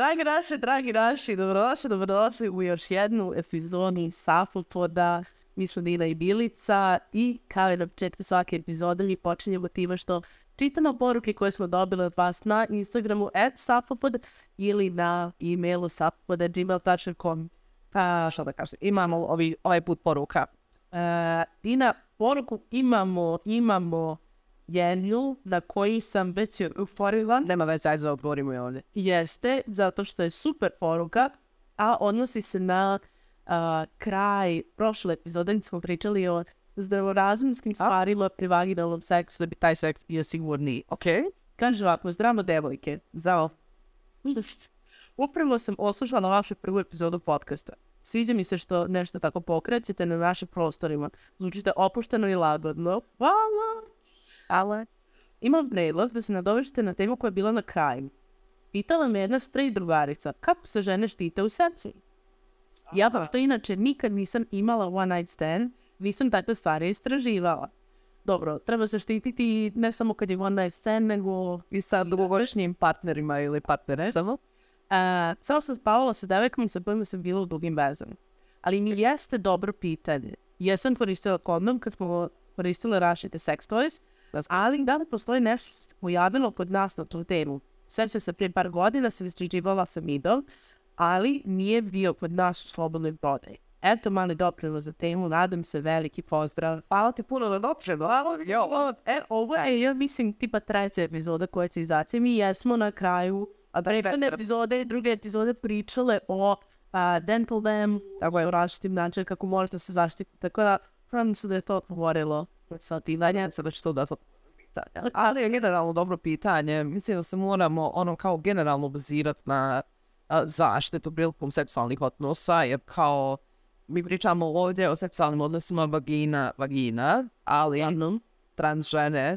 Dragi naši, dragi naši, dobrodošli, dobrodošli u još jednu epizodu Safopoda. Mi smo Dina i Bilica i kao i na početku svake epizode mi počinjemo time što čitamo poruke koje smo dobili od vas na Instagramu at Safopod ili na e-mailu safopod.gmail.com. Pa, što da kažem, imamo ovi, ovaj put poruka. E, Dina, poruku imamo, imamo jednu na koju sam već uforila. Nema veze, ajde odgovorimo i ovdje. Jeste, zato što je super poruka, a odnosi se na a, kraj prošle epizode gdje smo pričali o zdravorazumskim stvarima pri vaginalnom seksu da bi taj seks bio sigurniji. Ok. Kaže ovako, zdravo devojke. Zao. Upravo sam oslušala vašu prvu epizodu podcasta. Sviđa mi se što nešto tako pokrećete na našim prostorima. Zvučite opušteno i lagodno. Hvala! Ale? Imam predlog da se nadovežete na temu koja je bila na kraju. Pitala me jedna straight drugarica kako se žene štite u seksu. Ja pa što inače nikad nisam imala one night stand, nisam takve stvari istraživala. Dobro, treba se štititi ne samo kad je one night stand, nego I sa dugogodišnjim partnerima ili partnerecama. A, samo sam spavala sa devojkama sa kojima sam bila u dugim vezama. Ali mi jeste dobro pitanje. Jesam koristila kondom kad smo koristile različite sex toys, ali da li postoji nešto što se pojavilo kod nas na tu temu? Sveća se prije par godina sam istraživala Femidol, ali nije bio kod nas u slobodnoj prodaji. Eto mali doprinos za temu, nadam se veliki pozdrav. Hvala ti puno na doprinu. Ovo, e, ovo je, ja mislim, tipa treća epizoda koja će izaći. Mi jesmo na kraju prethodne epizode, druge epizode pričale o a, dental dam, tako je, u različitim načinima kako možete se zaštititi. Tako da, pravim se da je to odgovorilo sa pitanja. se da će to da to. Ali je generalno dobro pitanje. Mislim da se moramo ono kao generalno bazirati na a, zaštitu prilikom seksualnih odnosa, jer kao mi pričamo ovdje o seksualnim odnosima vagina, vagina, ali trans žene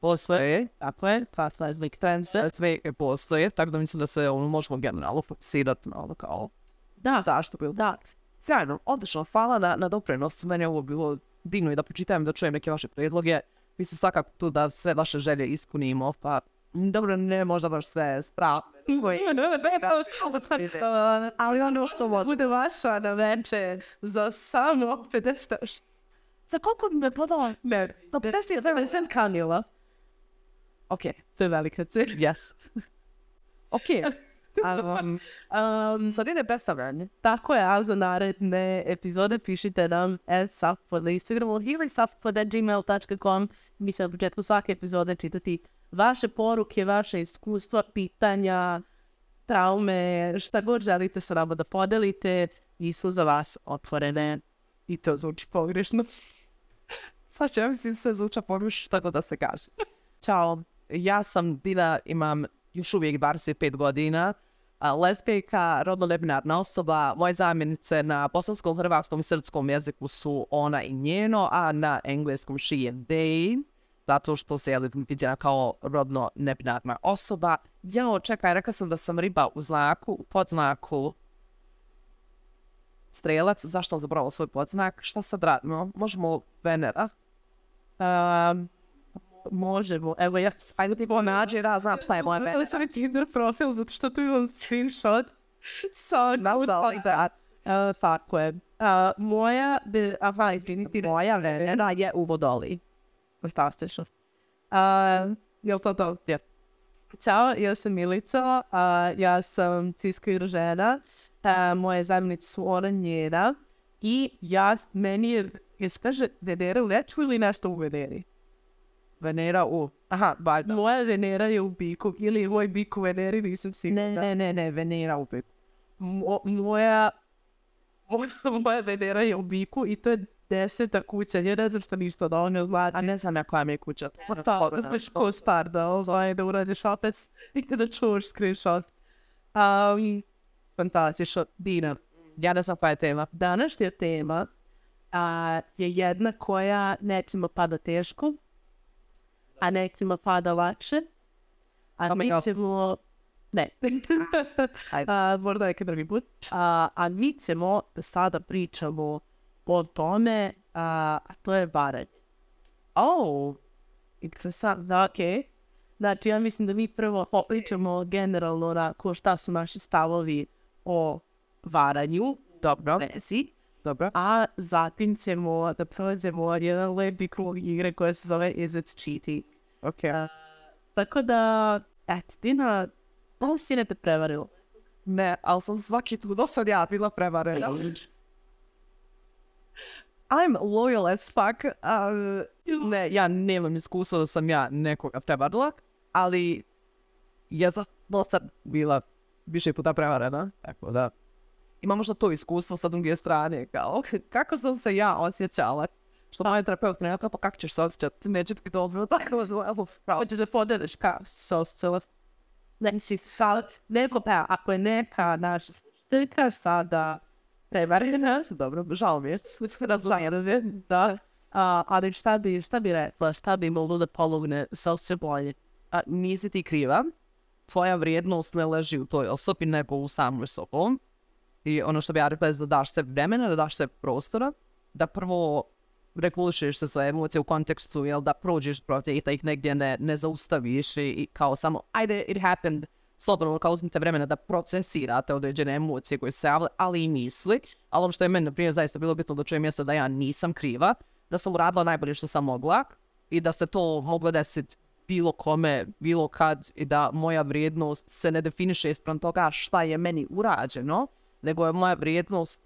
postoje, Tako je, fast lesbic trans. sve postoje, tako da mislim da se ono, možemo generalno fokusirati na ono kao Da, zašto bilo da. Sjajno, odlično, hvala na, na doprinos, meni je ovo bilo divno i da pročitam, da čujem neke vaše predloge. Mi smo svakako tu da sve vaše želje ispunimo, pa dobro, ne možda baš sve strah. Ali ono što bude vaša na večer za samo 50 Za koliko bi me podala? Ne, Za 50 50 kanila. Ok, To je velika cilj. yes. ok. Um, Um, sad ide predstavljanje. tako je, a za naredne epizode pišite nam at safpod na Instagramu ili safpod.gmail.com. Mi ćemo na početku svake epizode čitati vaše poruke, vaše iskustva, pitanja, traume, šta god želite sa nama da podelite i su za vas otvorene. I to zvuči pogrešno. Sad će, ja mislim, sve zvuča pogruši šta god da se kaže. Ćao. Ja sam Dina, imam još uvijek 25 godina, a, lesbijka, rodno nebinarna osoba. Moje zamjenice na bosanskom, hrvatskom i srpskom jeziku su ona i njeno, a na engleskom she and they, zato što se viđena kao rodno nebinarna osoba. Jao, čekaj, rekla sam da sam riba u znaku, u podznaku strelac, zašto sam zaboravila svoj podznak? Šta sad radimo? Možemo Venera? Um, možemo. Evo ja Ajde ti ponađi, moja Venera. Gledali sam Tinder profil zato što tu imam screenshot sa Naudali da Uh, tako je. Uh, moja, be, aha, izvini ti moja Venera je u Vodoli. Fantastično. Uh, jel to to? Je. Ćao, ja sam Milica, a ja sam ciska žena, a, moje zamjenice su ona njena i ja, meni je, je se kaže Venera u neču ili nešto u Veneri? Venera u... Aha, valjda. Moja Venera je u biku ili moj bik u Veneri, nisam sigurna. Ne, ne, ne, ne, Venera u biku. Mo- moja, moja, Venera je u biku i to je deseta kuća, ja ne znam što ništa da ono znači. A ne znam ja koja mi je kuća. Pa, znaš ko star da, ovaj, da uradiš opet i da čuvaš screenshot. Um, fantastično. Dina, Ja ne znam koja je tema. današnja tema a, je jedna koja nekima pada teško, a nekima pada lakše, a mi ćemo... Ne. A, možda neki drugi put. A, a mi ćemo da sada pričamo o tome, a, a to je varanje. Oh, interesant. Da, okej. Znači, ja mislim da mi prvo popričamo generalno onako šta su naši stavovi o varanju, Dobro, vezi, dobro. a zatim ćemo da prođemo jedan lepi krug igre koja se zove Is It Cheating. Ok. Tako da, eto, Dina, da li si ne te prevarila? Ne, ali sam svaki put do sad ja bila prevarena. I'm loyal as fuck. a, ne, ja nemam iskustva da sam ja nekoga prevarila, ali ja sam do sad bila više puta prevarena. Tako da, imam možda to iskustvo sa druge strane, kao kako sam se ja osjećala. Što moja terapeutka rekla, pa kako ćeš se osjećati, neće ti dobro, tako da, evo, pravo. Hoćeš da podeliš kako si se osjećala? Znači, sad, neko pa, ako je neka naša slušateljka sada prevarena, Dobro, žao mi je, razumijem. da, a, ali šta bi, šta bi rekla, šta bi moglo da pomogne sa osjećaj bolje? a, nisi ti kriva, tvoja vrijednost ne leži u toj osobi, nego u samoj sobom. I ono što bi ja rekla je da daš se vremena, da daš se prostora, da prvo regulišeš se svoje emocije u kontekstu, jel, da prođeš kroz njih, da ih negdje ne, ne zaustaviš i, i kao samo, ajde, it happened, slobodno, kao uzmite vremena da procesirate određene emocije koje se javile, ali i misli. Ali ono što je meni, na primjer, zaista bilo bitno da čujem jeste da ja nisam kriva, da sam uradila najbolje što sam mogla i da se to moglo desiti bilo kome, bilo kad i da moja vrijednost se ne definiše spram toga šta je meni urađeno, nego je moja vrijednost,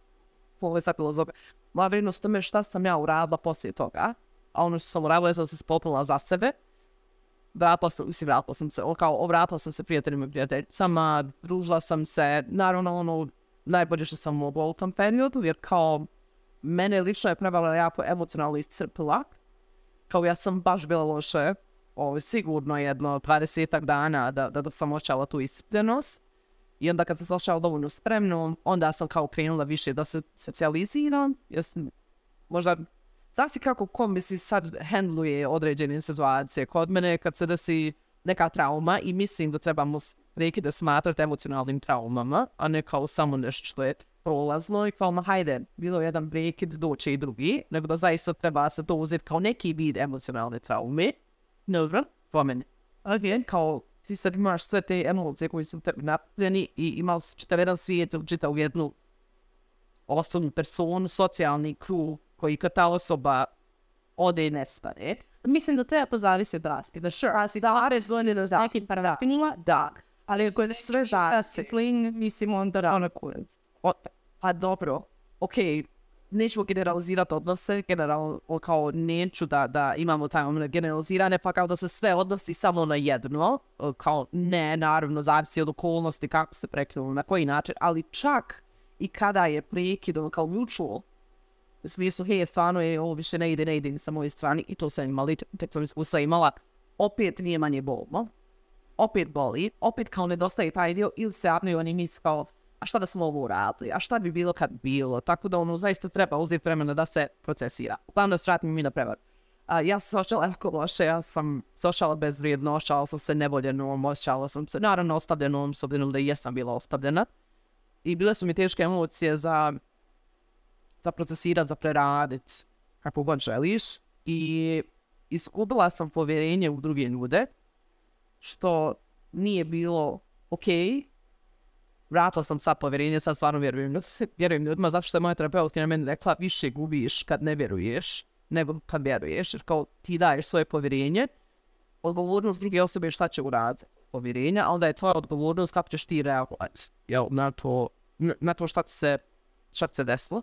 ovo je sad filozofija, moja vrijednost tome šta sam ja uradila poslije toga, a ono što sam uradila je da sam se spopila za sebe, vratila sam, mislim, vratila sam se, kao, obratila sam se prijateljima i prijateljicama, družila sam se, naravno, ono, najbolje što sam mogla u tom periodu, jer kao, mene lično je prevala jako emocionalno iscrpila, kao ja sam baš bila loše, ovo, sigurno jedno 20 dana da, da, da sam osjećala tu iscrpljenost. I onda kad sam se osjećala dovoljno spremno, onda sam kao krenula više da se socijaliziram. Jer sam, možda, zavisi kako ko mi si sad handluje određene situacije. Kod mene kad se desi neka trauma i mislim da trebamo s- prekide smatrati emocionalnim traumama, a ne kao samo nešto što je prolazno i kao, ma hajde, bilo je jedan prekid, doće i drugi, nego da zaista treba se to uzeti kao neki vid emocionalne traume. Dobro. Po meni Ok. kao ti sad imaš sve te emocije koji su tebi napljeni i imali si čitav jedan svijet, čitav jednu osobnu personu, socijalni krug koji kad ta osoba ode i nestane. Mislim da treba pozavisi od raskida. Sure, a si da bez godina s nekim parafinima, da. Ali ako je sve zavisi, mislim onda da ona kurac. Pa dobro, okej, nećemo generalizirati odnose, generalno kao neću da, da imamo taj generalizirane, pa kao da se sve odnosi samo na jedno, kao ne, naravno, zavisi od okolnosti, kako se prekinulo, na koji način, ali čak i kada je prekid, kao mutual, u smislu, hej, stvarno je, ovo više ne ide, ne ide sa moje strane, i to sam imala, tek sam iskustva imala, opet nije manje bolno, opet boli, opet kao nedostaje taj dio ili se javljaju oni misli kao a šta da smo ovo uradili, a šta bi bilo kad bi bilo, tako da ono zaista treba uzeti vremena da se procesira. Uglavnom da se vratim mi na. A, ja sam se jako loše, ja sam se osjećala bezvrijedno, osjećala sam se nevoljenom, osjećala sam se naravno ostavljenom, s obzirom da jesam bila ostavljena. I bile su mi teške emocije za, za procesirat, za preradit, kako god želiš. I iskupila sam povjerenje u druge ljude, što nije bilo ok. Vratila sam sad povjerenje, sad stvarno vjerujem, vjerujem ljudima, zato što je moja terapeutkinja meni rekla više gubiš kad ne vjeruješ nego kad vjeruješ, jer kao ti daješ svoje povjerenje, odgovornost druge osobe šta će uraditi povjerenja, a onda je tvoja odgovornost kako ćeš ti reagovati jel, na to, na to šta ti se, šta se desilo.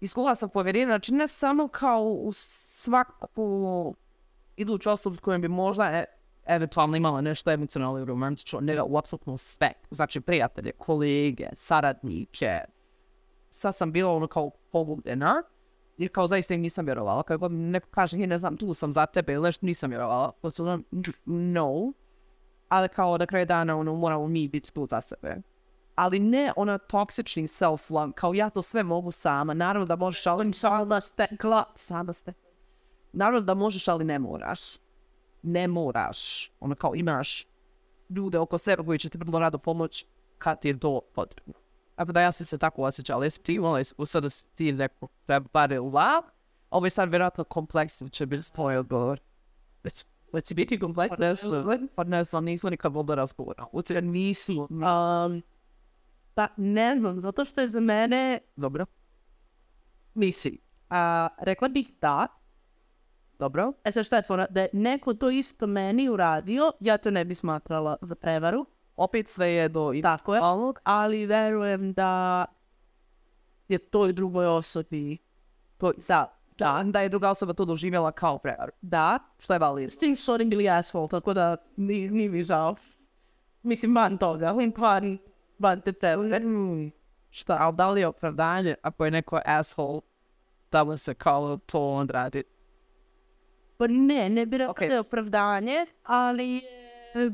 Iskula sam povjerenje, znači ne samo kao u svaku iduću osobu s kojom bi možda e, eventualno imala nešto emocionalno i romantično, nego u apsolutno sve. Znači prijatelje, kolege, saradnike. Sad sam bila ono kao pogubljena, jer kao zaista im nisam vjerovala. Kad god neko kaže, "Hej, ne znam, tu sam za tebe ili nešto, nisam vjerovala. Posljedno, no. Ali kao na kraju dana, ono, moramo mi biti tu za sebe. Ali ne ona toksični self-love, kao ja to sve mogu sama. Naravno da možeš, ali Sama stekla. sama ste. Naravno da možeš, ali ne moraš. Ne moraš. Ono kao imaš ljude oko sebe koji će ti vrlo rado pomoći kad ti je to potrebno. Ako da ja sam se tako osjećala, jesi ti imala iskustva da si ti neko treba love, ovo je sad vjerojatno kompleksno će biti tvoj odgovor. Već, će biti kompleksno. Pa ne znam, pa ne znam, nismo nikad vodili razgovora. Ucija nismo. Um, pa ne znam, zato što je za mene, Dobro, mislim, a, rekla bih da, dobro. E sad šta je fora? Da je neko to isto meni uradio, ja to ne bi smatrala za prevaru. Opet sve je do Tako je. individualnog. Ali verujem da je toj drugoj osobi To, za da, da je druga osoba to doživjela kao prevaru. da. Što je validno. S tim su oni bili asshole, tako da ni, ni mi žao. Mislim, van toga, van, van te prevare. Mm, šta, ali da li je opravdanje ako je neko asshole da mu se kao to odradi? Pa ne, ne bi rekla Okej. da je opravdanje, ali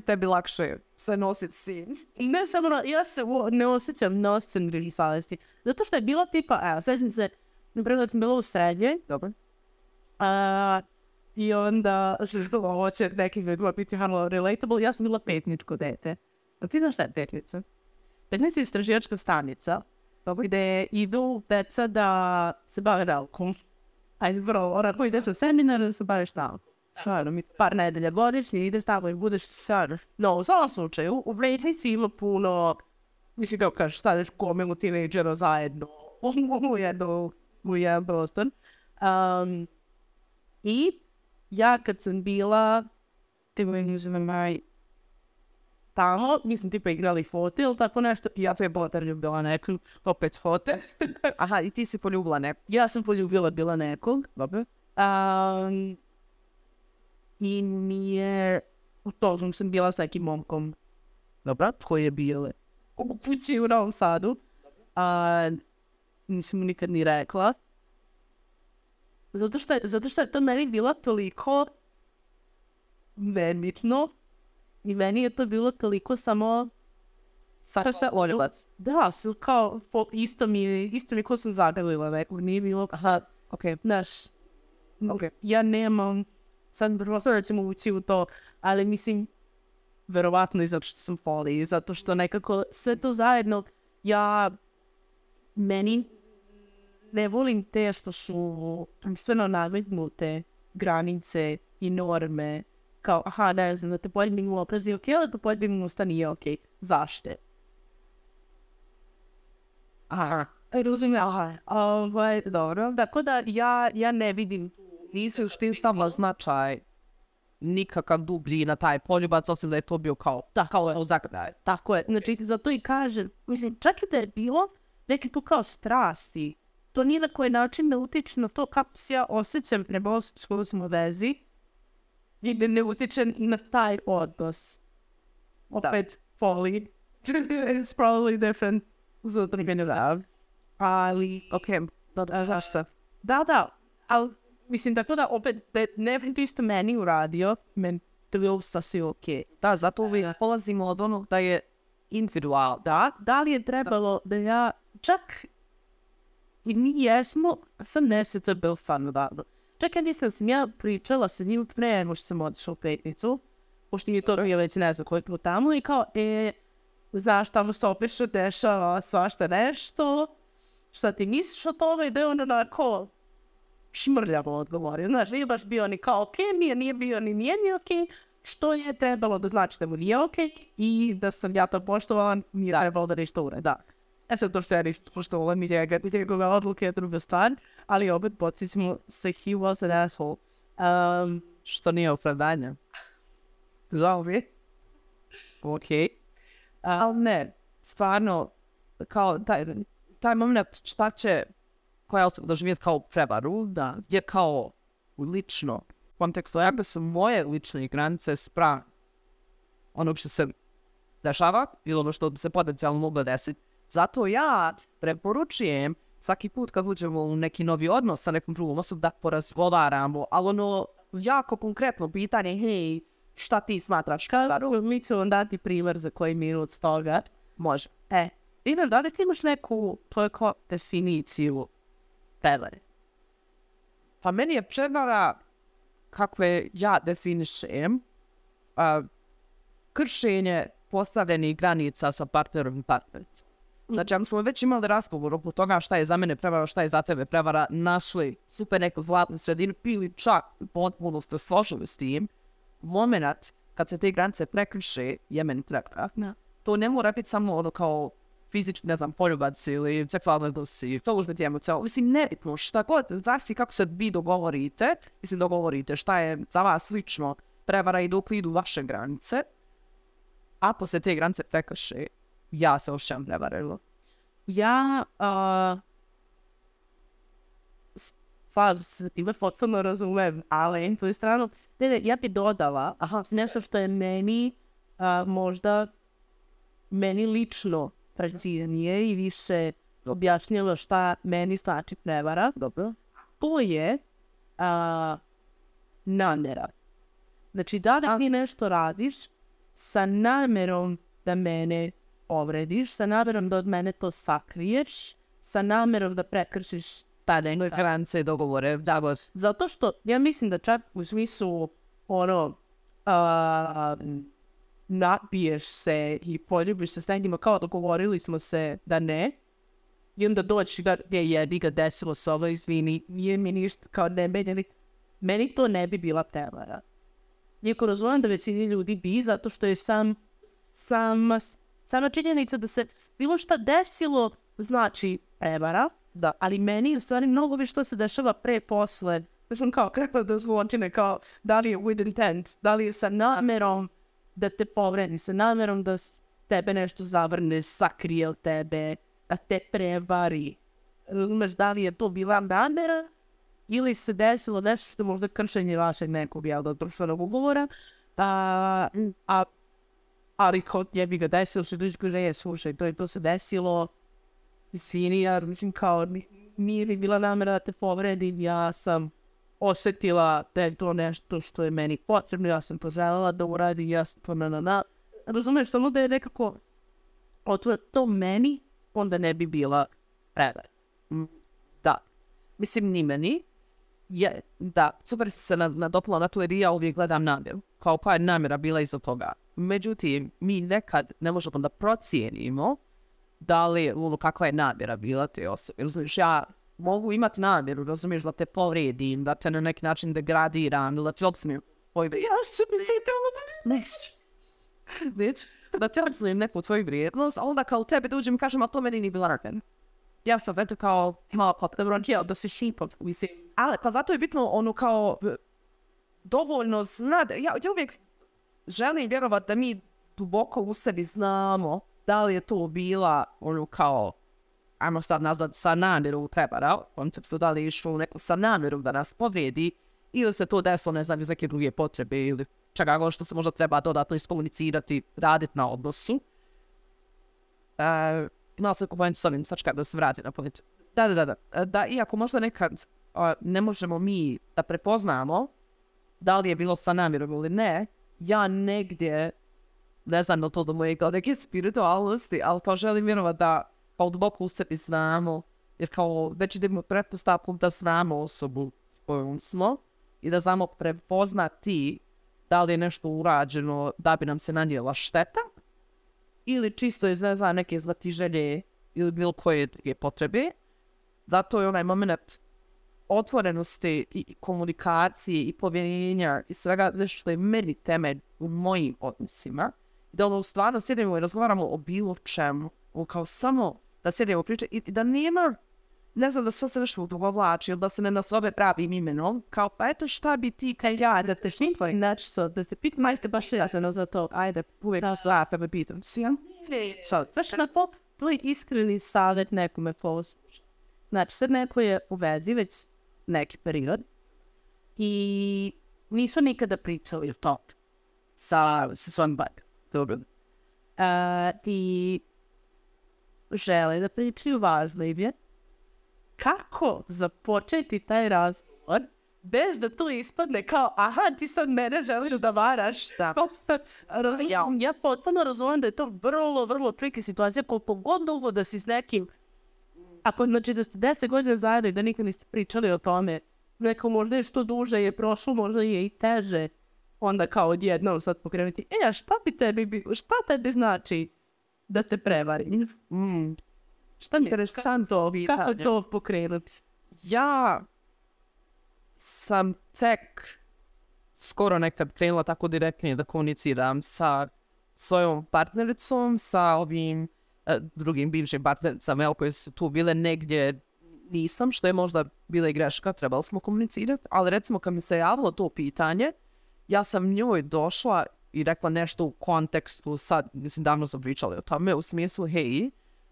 Tebi lakše se nositi s tim. ne samo, ja se uo- ne osjećam na grižu savjesti. Zato što je bilo tipa, evo, sjećam se, na primjer, kad sam bila u srednjoj, Dobro. A, I onda, ovo će nekim ljudima biti halo relatable, ja sam bila petničko dete. A ti znaš šta je petnica? Petnica je istraživačka stanica gde idu deca da se bave naukom. Ajde, bro, onako ideš na seminar da se baviš naukom. Stvarno, mi Par nedelja godišnje ideš tamo i budeš stvarno. No, u svakom slučaju, u Rednici ima puno, mislim kako kažeš, stavlješ gomilu tinejdžera zajedno u jednu, u jedan prostor. Um, I ja kad sam bila, ti mi uzimam maj, tamo, mi smo tipa igrali fote ili tako nešto, i ja sam je poljubila nekog, opet fote. Aha, i ti si poljubila neko. ja sam poljubila bila nekog, Dobro. Um, I nije... U tom sam bila s nekim momkom. Dobra, koji je bio u kući u Novom Sadu. A, nisam mu nikad ni rekla. Zato što, zato što je to meni bila toliko nebitno. I meni je to bilo toliko samo... Sad se oljubac. Da, su kao, po, isto mi isto mi ko sam zagrlila nekog, nije bilo, Aha, okej. znaš, Ok. ja nemam, sad prvo sad ćemo ući u to, ali mislim, verovatno i zato što sam poli, zato što nekako sve to zajedno, ja, meni ne volim te što su prvenstveno nametnute granice i norme, kao, aha, ne znam, da te poljubim u oprazi, ok, ali da te poljubim u usta nije ok. Zašte? Aha. Razumiješ? Ovaj, dobro. Tako da ja, ja ne vidim Nisi još ti stavila značaj nikakav dublji na taj poljubac, osim da je to bio kao, da, kao u zagrljaj. Tako je. Znači, zato i kažem, mislim, čak i da je bilo neke tu kao strasti, to ni na koji način ne utiče na to kako se ja osjećam prema u vezi i ne, ne utiče na taj odnos. Opet, foli. It's probably different. Ne da. Ali, Ok, da, da, zašto? da, da, ali mislim, tako da opet, da ne bi isto meni uradio, meni to bi sasvim okej. Da, zato uvijek polazimo od onog da je individual. da, da li je trebalo da ja čak i mi jesmo, sad ne se to je bilo stvarno davno. Čak ja nisam sam ja pričala sa njim pre nego što sam otišla u petnicu, pošto mi to bio već ne znam koji put tamo i kao, e, znaš, tamo se opišu, dešava svašta nešto, šta ti misliš o tome i da je on onako šmrljavo odgovorio. Znaš, nije baš bio ni kao ok, nije, nije bio ni nije ni ok, što je trebalo da znači da mu nije ok i da sam ja to poštovala, nije trebalo da ništa uredi. E sad to što ja nisam poštovala ni njega, ni njegove odluke je druga stvar, ali opet podsjećamo se he was an asshole. Um, Što nije opravdanje. Žao mi. Ok. Ali ne, stvarno, kao taj, taj moment šta će koja osoba doživjeti kao prevaru, da, je kao lično kontekstu, ako su moje lične granice spram onog što se dešava ili ono što bi se potencijalno moglo desiti. Zato ja preporučujem svaki put kad uđemo u neki novi odnos sa nekom drugom osobom da porazgovaramo, ali ono jako konkretno pitanje, hej, šta ti smatraš? Kao, mi ću vam dati primjer za koji minut toga. Može. E, Ina, da li ti imaš neku tvoju definiciju prevare? Pa meni je prevara, kako je ja definišem, a, kršenje postavljenih granica sa partnerom i partnericom. Znači, ako smo već imali razgovor oko toga šta je za mene prevara, šta je za tebe prevara, našli super neku zlatnu sredinu ili čak potpuno ste složili s tim, moment kad se te granice prekrše, je meni treba. Da. To ne mora biti samo ono kao fizički, ne znam, poljubac ili seksualni odnosi, to može biti emocionalno. Mislim, nebitno, šta god, zavisi kako se vi dogovorite, mislim, dogovorite šta je za vas slično prevara i dok idu vaše granice, a poslije te granice prekrše, ja se osjećam prevarilo. Ja, a, s- slažem se, time potpuno razumem, ali tvoju stranu, ne, ne, ja bi dodala Aha, nešto što je meni a, možda meni lično preciznije i više objašnjalo šta meni znači prevara. dobro. To je a, namjera. Znači, da li ti nešto radiš sa namjerom da mene povrediš, sa namjerom da od mene to sakriješ, sa namjerom da prekršiš ta neka Granice i dogovore, da god. zato što ja mislim da čak u smislu ono a, napiješ se i poljubiš se s nekima kao dogovorili smo se da ne i onda doći ga je jebi ga desilo se ovo izvini nije mi ništa kao ne meni, meni to ne bi bila prevara iako razumijem da većini ljudi bi zato što je sam sama, sama činjenica da se bilo šta desilo znači prevara Da. ali meni u stvari mnogo više što se dešava pre posle. Mislim kao kako da zločine, kao da li je with intent, da li je sa namerom da te povredi, sa namerom da tebe nešto zavrne, sakrije od tebe, da te prevari. Razumeš, da li je to bila namera ili se desilo nešto što je možda kršenje vašeg nekog jel, da, društvenog ugovora, a, a ali kod jebi ga desilo što dođe kaže, je, slušaj, to je to se desilo, Izvini, ja mislim kao ni- nije mi bila namjera da te povredim, ja sam osjetila da je to nešto što je meni potrebno, ja sam to želela da uradim, ja sam to na na na. Razumeš, samo da je nekako otvore to meni, onda ne bi bila prevara. Da. Mislim, ni meni. Je, da, super si se na- na to jer ja uvijek gledam namjeru. Kao pa je namjera bila iza toga. Međutim, mi nekad ne možemo da procijenimo da li, ono, kakva je namjera bila te osobe. Razumiješ, ja mogu imati namjeru, razumiješ, da te povrijedim, da te na neki način degradiram, da ti odsnim tvoj Ja ću Neću. Neću. Da ti odsnim neku tvoju vrijednost, a onda kao tebe dođem i kažem, a to meni nije bila namjera. Ja sam eto kao imala. Dobro, jel, da si šipak, mislim. Ali, pa zato je bitno ono kao dovoljno znat. Ja, ja uvijek želim vjerovat da mi duboko u sebi znamo da li je to bila ono kao ajmo sad nazvat sa namjerom prevara, u konceptu da li je išlo neko sa namjerom da nas povrijedi ili se to desilo, ne znam, iz neke druge potrebe ili čega god što se možda treba dodatno iskomunicirati, raditi na odnosu. E, imala sam neku pojentu s ovim, sad da se vratim na pojentu. Da, da, da, da. E, Da, iako možda nekad a, ne možemo mi da prepoznamo da li je bilo sa namjerom ili ne, ja negdje, ne znam li to do moje kao neke spiritualnosti, ali kao želim vjerovat da kao duboko u sebi znamo, jer kao već idemo pretpostavkom da znamo osobu s kojom smo i da znamo prepoznati da li je nešto urađeno da bi nam se nanijela šteta ili čisto iz ne znam, neke znatiželje ili bilo koje druge potrebe. Zato je onaj moment otvorenosti i komunikacije i povjerenja i svega nešto što je meni temelj u mojim odnosima. Da ono stvarno sjedimo i razgovaramo o bilo čemu. O kao samo da sjedimo priče i i da nema ne znam da sad se nešto odugovlači ili da se ne nazove pravim imenom, kao pa eto šta bi ti kaj ja, da te. Znači, so, da te pitam, majste baš jasno za to. Ajde, uvijek Da. da. me pitam. Sijam? Sad, Znaš, na to tvoj iskreni savjet nekome posluša. Znači, sad neko je u vezi već neki period i nisu nikada pričali o tom sa, sa svojim bajkom. Dobro. E, I žele da pričaju važno im je kako započeti taj razgovor bez da to ispadne kao aha ti sad mene želiš da varaš. Da. Razumijem, Ja. potpuno razumijem da je to vrlo, vrlo tricky situacija koliko god dugo da si s nekim ako znači da ste deset godina zajedno i da nikad niste pričali o tome neko možda je što duže je prošlo, možda je i teže onda kao odjednom sad pokrenuti e, a šta bi tebi šta tebi znači da te prevari? Mm. Šta Interesantno Kako pitanje. to pokrenuti? Ja sam tek skoro nekad krenula tako direktnije da komuniciram sa svojom partnericom, sa ovim drugim bivšim partnericama, jel, koje su tu bile negdje nisam, što je možda bila i greška, trebali smo komunicirati, ali recimo kad mi se javilo to pitanje, ja sam njoj došla i rekla nešto u kontekstu, sad, mislim, davno sam pričala o tome, u smislu, hej,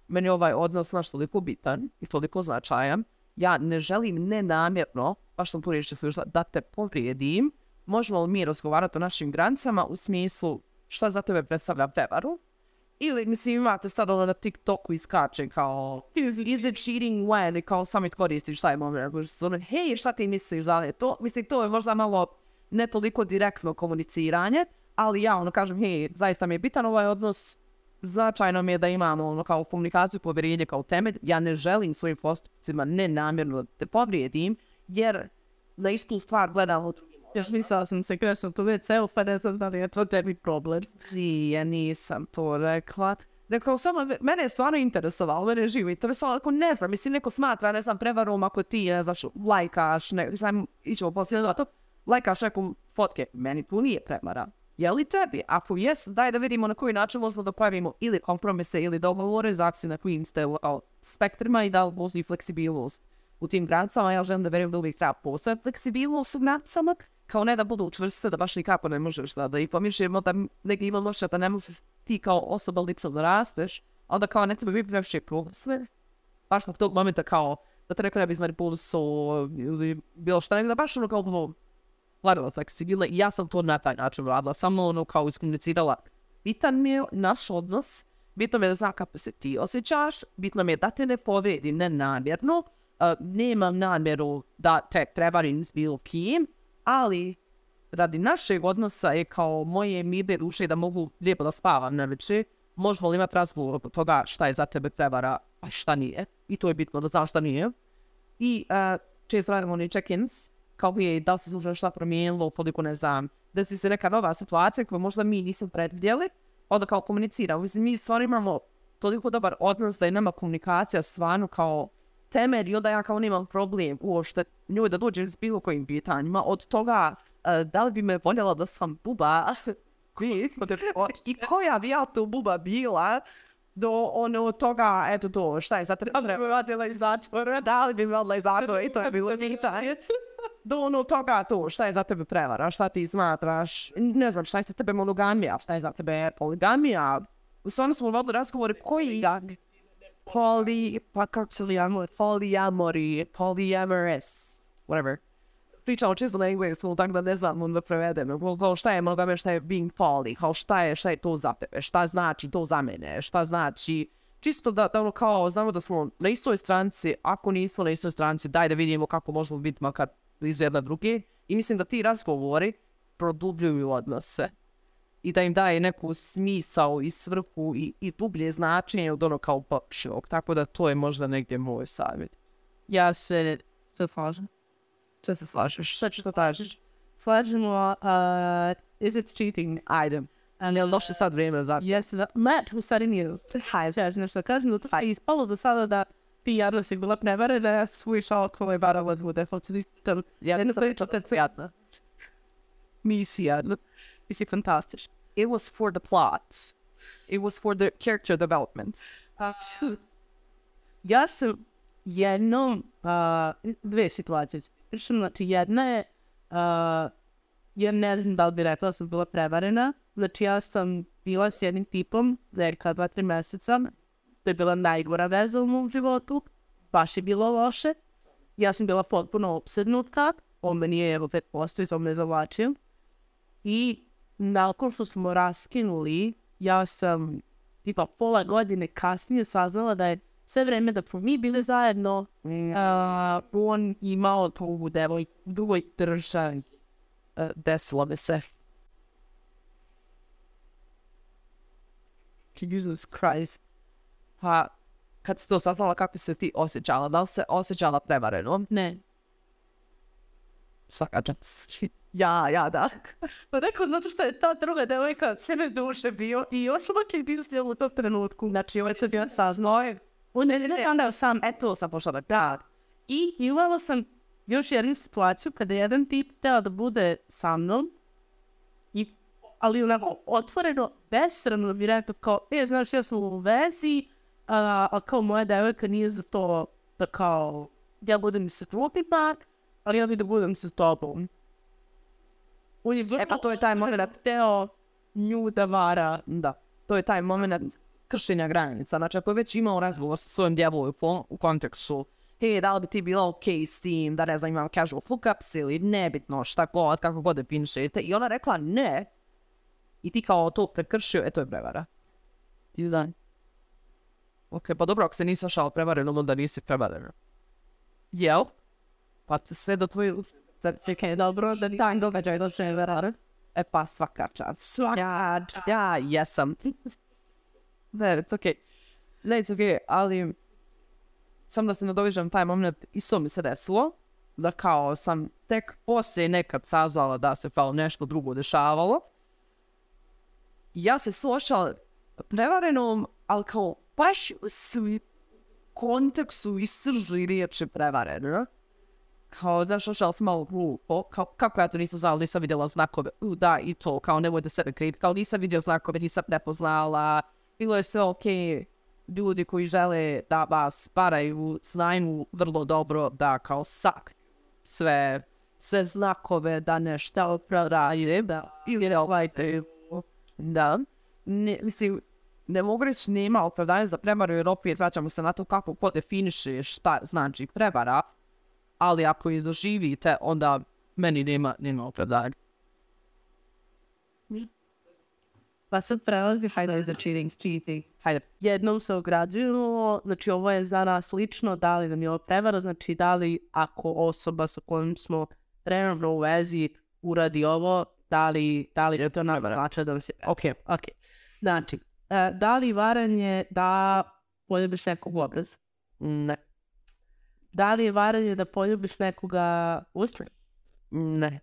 meni ovaj odnos naš toliko bitan i toliko značajan, ja ne želim nenamjerno, baš sam tu riječ slušala, da te povrijedim, možemo li mi razgovarati o našim granicama u smislu šta za tebe predstavlja prevaru, ili, mislim, imate sad ono na TikToku iskače kao is it cheating when? I kao samo iskoristi šta je moment. Ono, hej, šta ti misliš da je to? Mislim, to je možda malo ne toliko direktno komuniciranje, ali ja ono kažem, hej, zaista mi je bitan ovaj odnos, značajno mi je da imamo ono kao komunikaciju, povjerenje kao temelj. Ja ne želim svojim postupcima nenamjerno da te povrijedim, jer na istu stvar gledam od drugim Još mislila sam se krenuo tu WC-u, pa ne znam da li je to tebi problem. ja nisam to rekla. Rekao, samo, mene je stvarno interesovalo, mene je živo interesovalo, ako ne znam, mislim, neko smatra, ne znam, prevarom ako ti, ne znaš, lajkaš, ne znam, ićemo poslije to, lajkaš neku fotke, meni tu nije prevara. Je li tebi? Ako jes, daj da vidimo na koji način možemo da pravimo ili kompromise ili dogovore, zavisi na kojim ste spektrima i da li postoji fleksibilnost u tim granicama. Ja želim da verujem da uvijek treba postojati fleksibilnost u granicama, kao ne da budu čvrste, da baš nikako ne možeš da, da i pomišljamo da neki ima loše, da ne možeš ti kao osoba lipsom da rasteš, a onda kao ne treba biti previše sve. Baš na tog momenta kao da te neko ne bi izmanipulisao ili bilo šta, nego da baš ono kao bilo gledala fleksibilne i ja sam to na taj način radila, samo ono kao iskomunicirala. Bitan mi je naš odnos, bitno mi je da zna kako se ti osjećaš, bitno mi je da te ne povrijedi nenamjerno, nemam namjeru da te prevarim s bilo kim, ali radi našeg odnosa je kao moje mirne duše da mogu lijepo da spavam na večer, možemo li imati razgovor od toga šta je za tebe prevara, a šta nije. I to je bitno da znaš šta nije. I uh, često radimo oni check-ins, kao je da li se slučajno šta promijenilo, koliko ne znam, desi se neka nova situacija koju možda mi nisam predvidjeli, onda kao komuniciramo. Mislim, mi stvarno imamo toliko dobar odnos da je nama komunikacija stvarno kao temelj i onda ja kao nemam problem uopšte njoj da dođe s bilo kojim pitanjima. Od toga uh, da li bi me voljela da sam buba i koja bi ja to buba bila do ono toga, eto to, šta je za li bi vadila iz zatvora? Da li bi vadila iz zatvora? I to je bilo pitanje. Do ono toga to, šta je za tebe prevara? Šta ti smatraš? Ne znam, šta je za tebe monogamija? Šta je za tebe poligamija? Stvarno smo vodili razgovore koji poly, pa kako se polyamor, polyamory, polyamorous, whatever. Pričamo čisto na engleskom, tako da ne znam da prevedem. Kao šta je monogamija, šta je being poly, kao šta je, šta je to za tebe, šta znači to za mene, šta znači čisto da, da ono kao znamo da smo na istoj stranci, ako nismo na istoj stranci, daj da vidimo kako možemo biti makar blizu jedna druge. I mislim da ti razgovori produbljuju odnose i da im daje neku smisao i svrhu i, i dublje značenje od ono kao površnog. Tako da to je možda negdje moj savjet. Ja se se slažem. Sve se slažeš. Šta ću to tražiš? Slažemo, uh, is it cheating? Ajde. A ne loše sad vrijeme za Jeste da, Matt, u stvari nije. Hajde, ja nešto kažem, da to je ispalo do sada da ti jadno si bila prevarena, ja sam svoj šal koji barala bude, hoću da Ja ne sam pričao, jadna. Nisi jadna. Is it fantastic? It was for the plot. It was for the character development. Uh, ja sam jednom, uh, dve situacije. Znači jedna je, uh, ja ne znam da li bi rekla sam bila prevarena, znači ja sam bila s jednim tipom, neka dva, tri meseca, to je bila najgora veza u mom životu, baš je bilo loše, ja sam bila potpuno obsednuta, on me nije evo 5% i sam me zavlačio, i nakon što smo raskinuli, ja sam tipa pola godine kasnije saznala da je sve vreme da smo mi bili zajedno, uh, on imao tu devoj, drugoj državi. Uh, desilo mi se. Jesus Christ. Pa, kad si to saznala, kako se ti osjećala? Da li se osjećala prevareno? Ne. Svaka čast. Ja, ja, da. Pa rekao, zato što je ta druga devojka sve duše bio i još uvijek je bio u tom trenutku. Znači, ovo se bio saznao je. Ne, ne, ne, onda sam, eto sam pošla da da. I imala sam još jednu situaciju kada jedan tip teo da bude sa mnom, ali onako otvoreno, besramno bi rekao kao, e, znaš, ja sam u vezi, a, a kao moja devojka nije za to da kao, ja budem sa drugima, ali ja bi da budem sa tobom. On je vrlo E pa to je taj moment, hteo nju da vara. da, to je taj moment kršenja granica. Znači, ako je već imao razgovor sa svojom djevojkom u kontekstu hej, da li bi ti bila ok s tim, da ne znam, imam casual hookups ili nebitno, šta god, kako god definišete. I ona rekla ne. I ti kao to prekršio, e to je prevara. I da. Ok, pa dobro, ako se nisi ošao prevaren, onda nisi prevaren. Jel? Pa sve do tvoje srce, Ok, dobro, da taj događaj da se verare. E pa svaka čast. Svaka Ja, ja jesam. ne, it's okay. Ne, it's okay, ali sam da se nadovižem taj moment, isto mi se desilo, da kao sam tek poslije nekad saznala da se kao nešto drugo dešavalo. Ja se slušala prevarenom, ali kao baš u kontekstu i srži riječi prevareno. Kao da šošala sam malo glupo, kao, kako ja to nisam znala, nisam vidjela znakove, u da i to, kao nemoj da sebe kriviti, kao nisam vidio znakove, nisam prepoznala, bilo je sve okej, ljudi koji žele da vas paraju znaju vrlo dobro da kao sak sve, sve znakove da nešto opravdaju, da, ili ne shvataju, da. Ne, mislim, ne mogu reći nema opravdanja za prevaru jer opet vraćamo se na to kako ko definiše šta znači prevara, ali ako je doživite, onda meni nema, nema opravdanja. Pa sad prelazi, hajde za cheating, cheating. Hajde, Jednom se ograđujemo, znači ovo je za nas lično, da li nam je ovo prevara, znači da li ako osoba sa kojom smo trenutno u vezi uradi ovo, da li, da li je to nam znači da se... Ok, ok. Znači, e, da li varanje da poljubiš nekog obraz? ne, Da li je varanje da poljubiš nekoga u usta? ne,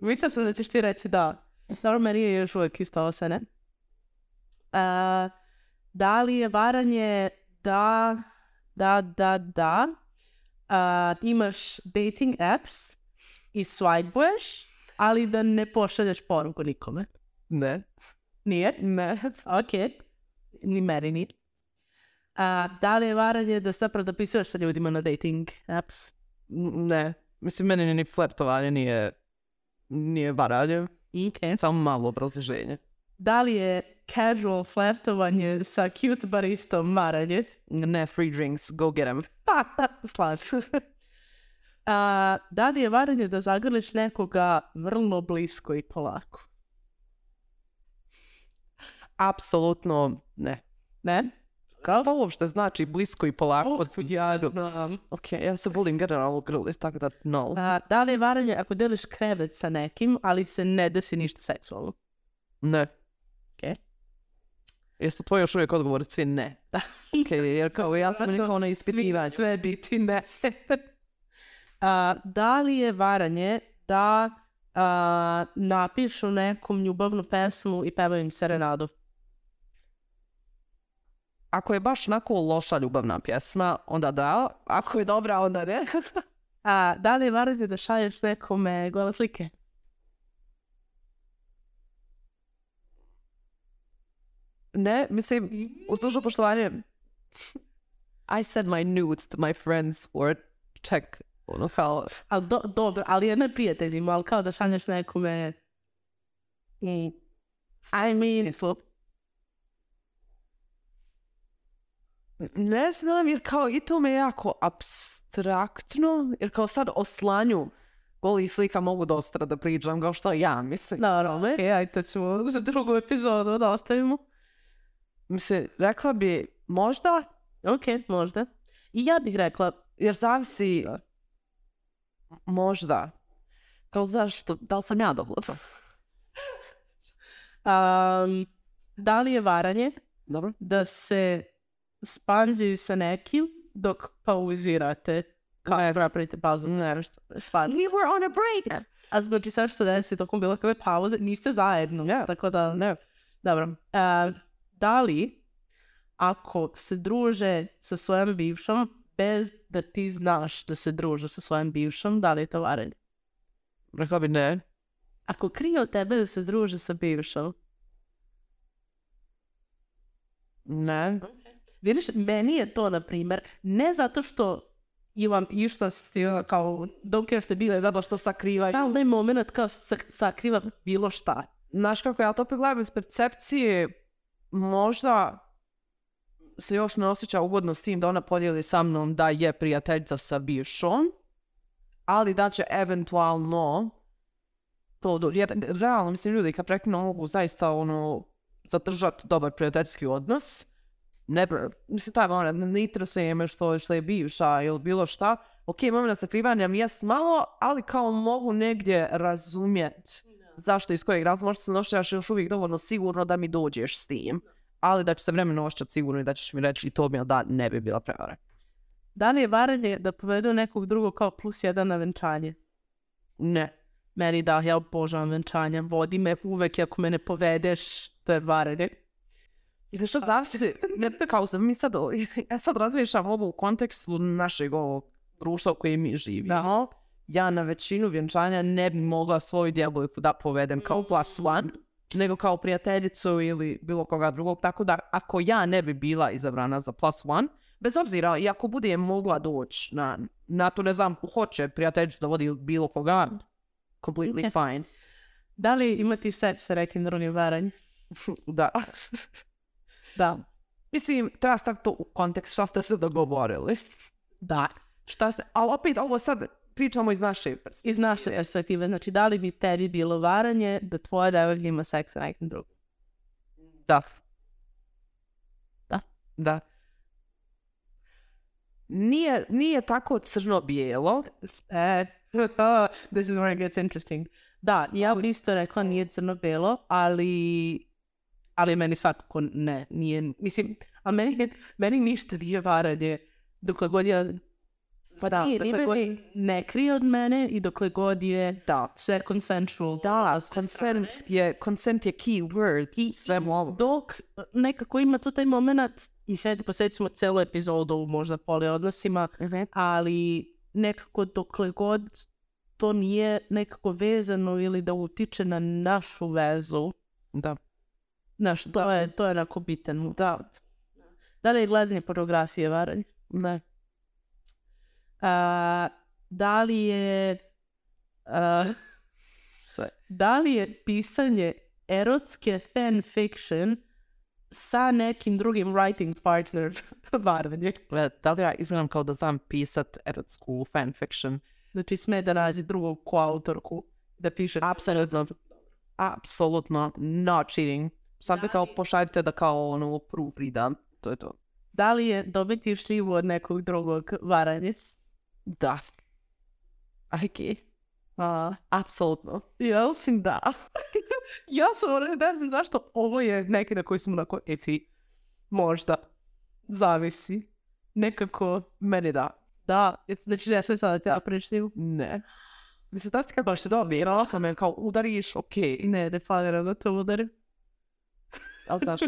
Mislila sam da ćeš ti reći da. Dobro, meni je još uvijek isto ovo sve, ne? E, da li je varanje da, da, da, da, a, imaš dating apps i swipuješ, ali da ne pošalješ poruku nikome? ne, Nije? ne, Ok. Ni meni nije. A, da li je varanje da zapravo dopisuješ sa ljudima na dating apps? ne. Mislim, meni ni flertovanje nije, nije varanje, Ok. samo malo obrazloženje. Da li je casual flirtovanje sa cute baristom varanje? Ne, free drinks, go get em. Slažem. A, da li je varanje da zagrliš nekoga vrlo blisko i polako? Apsolutno ne. Ne? Kao što uopšte znači blisko i polako? O, ja, ok, ja se volim generalno grlit, tako da no. A, da li je varanje ako deliš krevet sa nekim, ali se ne desi ništa seksualno? Ne. Ok. Jesu tvoji još uvijek odgovori svi ne? Da. Ok, jer kao ja sam nekao na ispitivanju. Sve biti ne. A, da li je varanje da a, napišu nekom ljubavnu pesmu i pevaju im serenadu? Ako je baš onako loša ljubavna pjesma, onda da. Ako je dobra, onda ne. A, da li je varanje da šalješ nekome gole slike? ne, mislim, uz dužno poštovanje, I send my nudes to my friends for check. Ono kao, Ali do, dobro, ali je ne prijateljima, ali kao da šalješ nekome... I, I mean, ne znam, jer kao i to me jako abstraktno, jer kao sad o slanju golih slika mogu dosta da pričam, kao što ja mislim. Naravno, tome. ok, ajde, to ćemo za drugu epizodu da ostavimo. Mislim, rekla bi možda, Ok, možda. I ja bih rekla, jer zavisi Da. možda. Kao zašto, da li sam ja dobro? um, da li je varanje Dobro. da se spanziju sa nekim dok pauzirate kako napravite pauzu? Ne. Stvarno. We were on a break. A znači sve što desi tokom bilo kakve pauze, niste zajedno. Ne. Tako da, Ne. dobro. E, da li ako se druže sa svojom bivšom bez da ti znaš da se druže sa svojom bivšom, da li je to varanje? Rekla bi ne. Ako krije od tebe da se druže sa bivšom, Ne. Vidiš, meni je to, na primjer, ne zato što imam išta s kao, don't care što je bile, zato što sakriva. Stalni moment kao sak- sakriva bilo šta. Znaš kako ja to opet gledam iz percepcije, možda se još ne osjeća ugodno s tim da ona podijeli sa mnom da je prijateljica sa bivšom, ali da će eventualno to, do- jer realno mislim ljudi kad prekinu mogu zaista ono zadržati dobar prijateljski odnos, ne, mislim taj moment, ne interesuje me što, što je bivša ili bilo šta, ok, moment sakrivanja mi jest malo, ali kao mogu negdje razumjet zašto, iz kojeg razloga, možda se osjećaš još uvijek dovoljno sigurno da mi dođeš s tim, ali da će se vremenom osjećati sigurno i da ćeš mi reći i to mi da ne bi bila prevara. Da li je varanje da povedu nekog drugog kao plus jedan na venčanje? Ne. Meni da, ja obožavam venčanja, vodi me uvek ako me ne povedeš, to je varanje. I što zavisi, ne, kao sam mi sad, ja sad razmišljam ovo u kontekstu našeg ovog društva u kojem mi živimo. Ja na većinu vjenčanja ne bi mogla svoju djevojku da povedem kao plus one, nego kao prijateljicu ili bilo koga drugog. Tako da ako ja ne bi bila izabrana za plus one, bez obzira i ako bude mogla doći na, na to, ne znam, hoće prijateljicu da vodi bilo koga, completely fine. Da li imati seks sa nekim drugim varanjem? Da. Da. Mislim, treba staviti to u kontekst šta ste se dogovorili. Da. Šta ste, ali opet ovo sad pričamo iz naše perspektive. Iz naše perspektive, znači da li bi tebi bilo varanje da tvoja devojka ima seks sa nekim drugim? Da. Da. Da. Nije, nije tako crno-bijelo. E, this is where it gets interesting. Da, ja bi isto rekla nije crno-belo, ali, ali meni svakako ne, nije, mislim, a meni, meni ništa nije varanje, dokle god ja, pa da, nije, ni dokle god ne krije od mene i dokle god je Da. sve consensual. Da, consent je, consent je key word. I, svemu dok nekako ima tu taj moment, i sad posjetimo celu epizodu možda poli odnosima, ali nekako dokle god to nije nekako vezano ili da utiče na našu vezu, Da. Znaš, to je, to je onako bitan. Da. Da li je gledanje pornografije varanje? Ne. A, da li je a, Sve. da li je pisanje erotske fan fiction sa nekim drugim writing partner varanje? E, Da li ja izgledam kao da znam pisat erotsku fanfiction? Znači sme da nađe drugog koautorku da piše. Apsolutno. Apsolutno. Not cheating. Sad mi kao pošaljite da kao ono proofreadam. To je to. Da li je dobiti šljivu od nekog drugog varanje? Da. Ajke. A, apsolutno. Jel? Da. Ja sam ne znam zašto ovo je neki na koji smo onako efi. Možda. Zavisi. Nekako, Meni da. da. Znači ne sve sada te šljivu. Ne. Mislim, da si kad baš se dobije, onako me kao udariš, okej. Ne, ne planiram da to udarim. Ali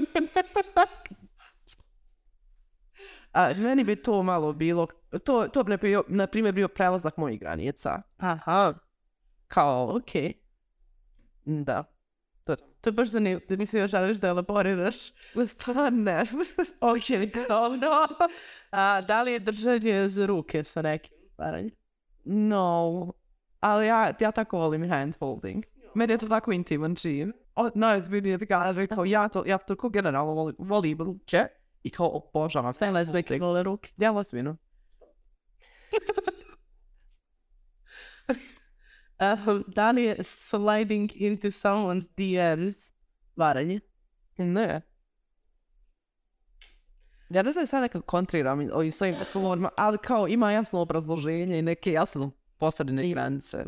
a, meni bi to malo bilo, to, to bi na primjer bio prelazak mojih granica. Aha, Kao, okej. da. To to. Je baš zanimljivo. Da mi se još želiš da elaboriraš. Pa ne. Ok, dobro. A, da li je držanje za ruke sa nekim varanjem? no. Ali ja, ja tako volim hand holding. Meni je to tako intiman čin. Najozbiljnije ti kaže, kao ja to, ja to kao generalno volim, volim ruke i kao obožavam Sve lesbijke vole ruke. Ja lesbinu. Um, da li je sliding into someone's DMs varanje? Ne. Ja ne znam sad nekako kontriram ovim svojim odgovorima, ali kao ima jasno obrazloženje i neke jasno postavljene granice.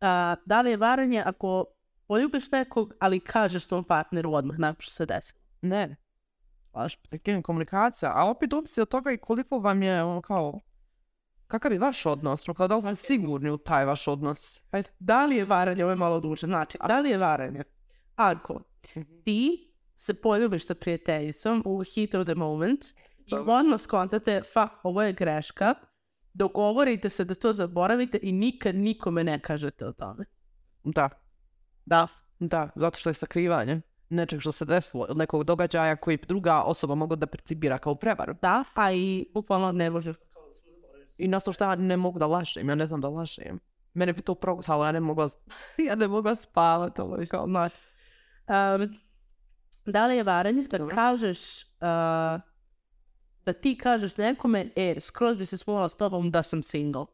A, da li je varanje ako poljubiš nekog, ali kažeš svom partneru odmah nakon što se desi? Ne. Baš komunikacija, a opet ovisi od toga i koliko vam je ono kao kakav je vaš odnos, ono kao da li ste sigurni u taj vaš odnos. Ajde. Da li je varanje, ovo je malo duže, znači, da li je varanje ako ti se poljubiš sa prijateljicom u heat of the moment i odmah skontate, fa, ovo je greška, dogovorite se da to zaboravite i nikad nikome ne kažete o tome. Da, Da. da, zato što je sakrivanje nečeg što se desilo, ili nekog događaja koji druga osoba mogla da percipira kao prevaru. Da, a i bukvalno ne može... I na to što ja ne mogu da lažem, ja ne znam da lažem. Mene bi to progutalo, ja ne mogla, ja ne mogla spavati, ovo je kao, Um, da li je varanje da kažeš, uh, da ti kažeš nekome, e, skroz bi se smula s tobom da sam single.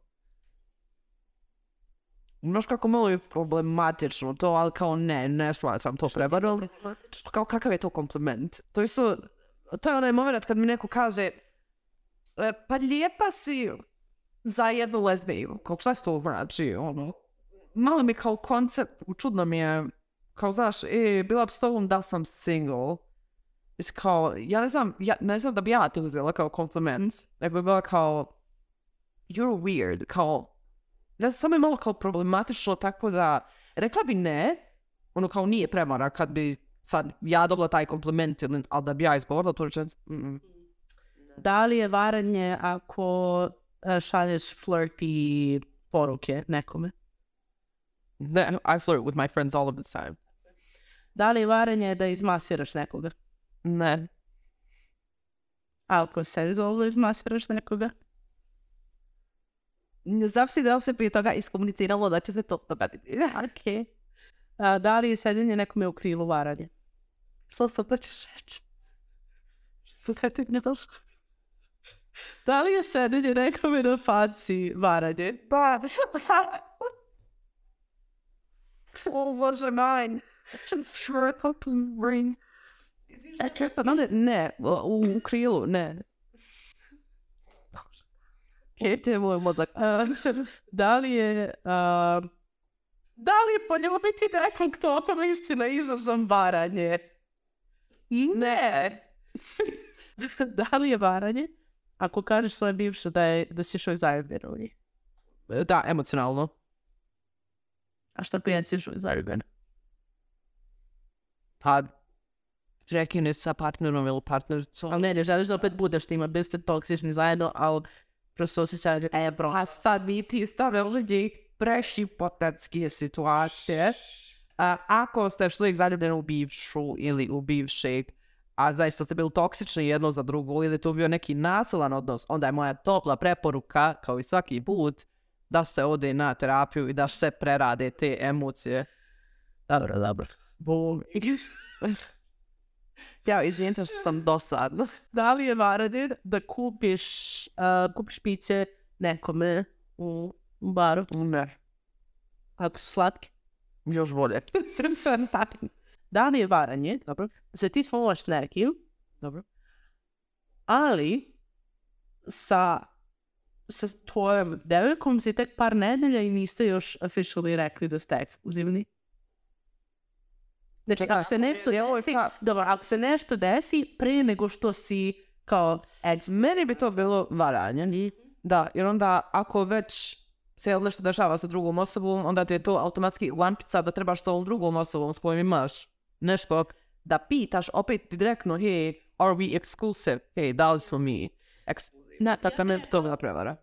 Znaš kako malo je problematično to, ali kao ne, ne smatram to prevarom. Kao kakav je to kompliment? To je, su, to je onaj moment kad mi neko kaže "E, pa lijepa si za jednu lezbiju. Kao šta to znači? Ono, malo mi kao koncept, čudno mi je, kao znaš, e, bila bi s tobom da sam single. Mislim, kao, ja ne znam, ja ne znam da bi ja to uzela kao kompliment. Nego bi bila kao, you're weird, kao, da samo je malo kao problematično tako da, rekla bi ne, ono kao nije premara kad bi sad ja dobila taj kompliment, ili- ali da bi ja izgovorila tu rečenicu, mm, Da li je varanje ako uh, šalješ flirty poruke nekome? ne, I flirt with my friends all of the time. Da li je varanje da izmasiraš nekoga? Ne, A ako senzualno izmasiraš nekoga? Li se prije toga iskomuniciralo da će se to dogoditi. Ok. A, da li je sedenje nekome u krilu varanje? Što sad da ćeš reći? Što sad ti ne daš? Da li je sedenje nekome na faci varanje? Pa, oh, bože moj. Sure, open ring. Ne, u krilu, ne. Je moj mozak. A, da li je... a, da li je poljubiti nekog tokom istina izazom varanje? Ne. da li je varanje ako kažeš svoje bivše da, je, da si još uvijek zaljubljen u njih? Da, emocionalno. A šta ako jesi još uvijek zaljubljen? Pa, prekine sa partnerom ili partnericom. Ali ne, ne želiš da opet budeš tima, bili ste toksični zajedno, ali prosto osjećaj... E, bro. A sad mi ti stavili prešipotetske situacije. A, ako ste još uvijek zaljubljeni u bivšu ili u bivšeg, a zaista ste bili toksični jedno za drugo ili tu bio neki nasilan odnos, onda je moja topla preporuka, kao i svaki put, da se ode na terapiju i da se prerade te emocije. Dobro, dobro. Bum. Ja, izvinite što sam dosadna. da li je varanje da kupiš, uh, kupiš piće nekome u, baru, Ne, ako su slatke? još bolje. da li je varanje Dobro, se ti smolaš s nekim, dobro. ali sa, sa tvojom devojkom si tek par nedelja i niste još officially rekli da ste ekskluzivni? Znači, Čekaj, ako se nešto desi, dobro, ako se nešto desi pre nego što si kao ex... Meni bi to bilo varanje. Da, jer onda ako već se nešto dešava sa drugom osobom, onda ti je to automatski lampica da trebaš s ovom drugom osobom s kojom imaš nešto da pitaš opet direktno, hey, are we exclusive? Hey, da li smo mi ekskluzivni? Na, Tako bi to bila prevara.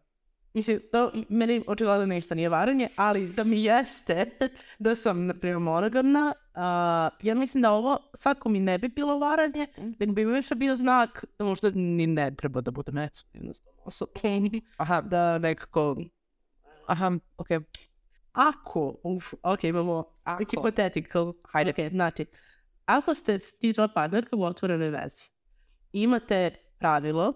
Mislim, to meni očigledno ništa nije varanje, ali da mi jeste da sam, na primjer, monogamna, a, ja mislim da ovo svako mi ne bi bilo varanje, nego bi mi više bio znak da možda ni ne treba da budem ekskluzivna osobom. Aha, Da nekako, aha, okej. ako, uf, ok, imamo Ako. hypothetical, hajde, okay, znači, ako ste ti partnerka u otvorenoj vezi, imate pravilo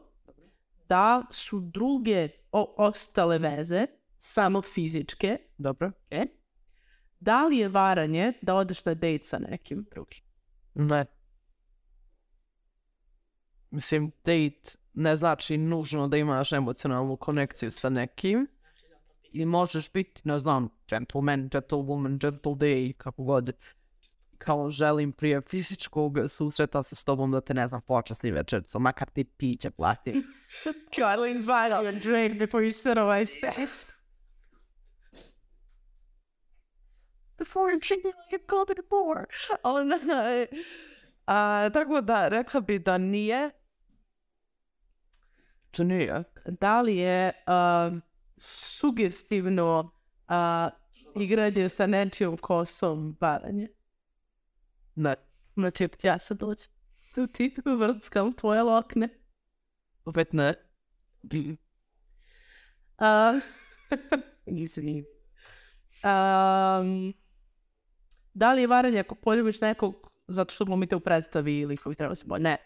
da su druge o- ostale veze samo fizičke, Dobro. ok? Da li je varanje da odeš na dejt sa nekim drugim? Ne. Mislim, date ne znači nužno da imaš emocionalnu konekciju sa nekim. I možeš biti, ne znam, gentleman, gentlewoman, gentle day, kako god. Kao želim prije fizičkog susreta sa s tobom da te, ne znam, počasni večercu, makar ti piće plati. God, invite on a drink before you sit on my face. Before you drink, it a bore. Ali ne. A, tako da, rekla bi da nije. To nije. Da li je um, sugestivno uh, igranje sa nečijom kosom varanje. Ne. Znači, ja sad. Tu ti vrckam tvoje lokne. Opet ne. A, izvini. Um, da li je varanje ako poljubiš nekog zato što glumite u predstavi ili koji treba se bolje? Ne.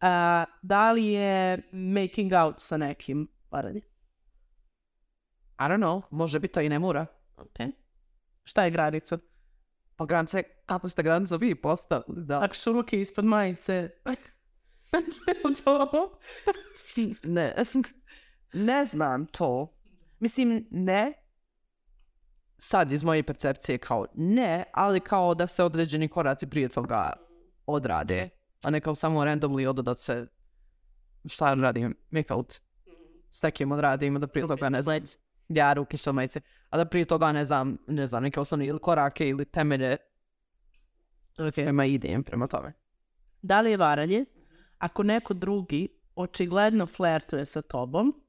A, da li je making out sa nekim varanje? I don't know, može biti to i ne mora. Okay. Šta je granica? Pa granice, kako ste granicu vi postavili, da. Ako su ruke ispod majice... ne, ne znam to. Mislim, ne. Sad iz moje percepcije kao ne, ali kao da se određeni koraci prije toga odrade. A ne kao samo randomly odo da se šta radim, make out. S takim odradim, da prije toga ne znam. Ja, ruke su majice. A da prije toga ne znam, ne znam, neke osnovne ili korake ili temelje. Prema idem prema tome. Da li je varanje ako neko drugi očigledno flertuje sa tobom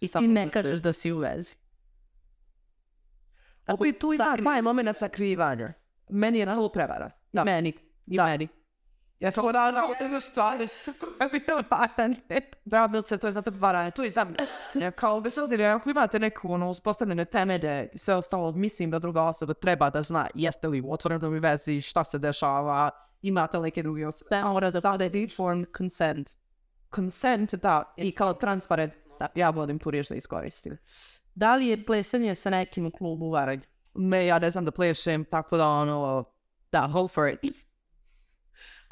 i ti ne kažeš da si u vezi? Ako i tu ima taj moment sakrivanja. Meni je to prevara. Da. Meni. I Da. meni. Ja to da, da, to je stvari. Pravilice, to je zato varanje, to je za mene. Ja, kao bez obzira, ako imate neku ono, uspostavljene temelje i sve ostalo, mislim da druga osoba treba da zna jeste li u otvorenoj vezi, šta se dešava, imate neke druge osobe. Sve mora da bude informed consent. Consent, da, i kao transparent, da, ja volim tu riječ da iskoristim. Da li je plesanje sa nekim u klubu varanje? Me, ja ne znam da plešem, tako da ono, da, go for it.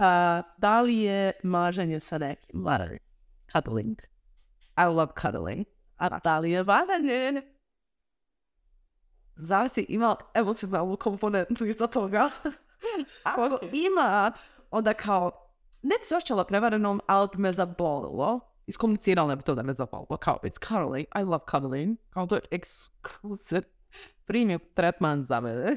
A, da li je mažanje sa nekim varanje? Cuddling. I love cuddling. A da li je varanje? zavisi ima emocionalnu komponentu iza toga. Ako ima, onda kao, ne bi se osjećala prevarenom, ali bi me zabolilo. Iskomunicirala bi to da me zabolilo. Kao, it's cuddling, I love cuddling. Kao to je exclusive premium tretman za mene.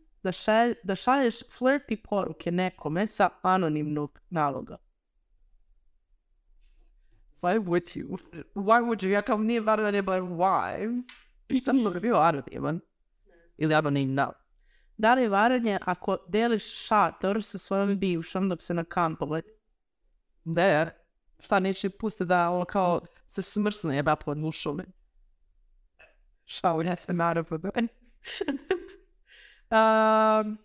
da, šalj, da šalješ flirty poruke nekome sa anonimnog naloga? Why would you? Why would you? Ja kao nije varanje, but why? Da bi bio anoniman. Ili anonimna. Da li je varanje ako deliš šator sa svojom bivšom dok se na kampove? Ne. Šta neće pustiti da ono kao se smrsne jeba pod mušom. Šao, ja se naravno. Um,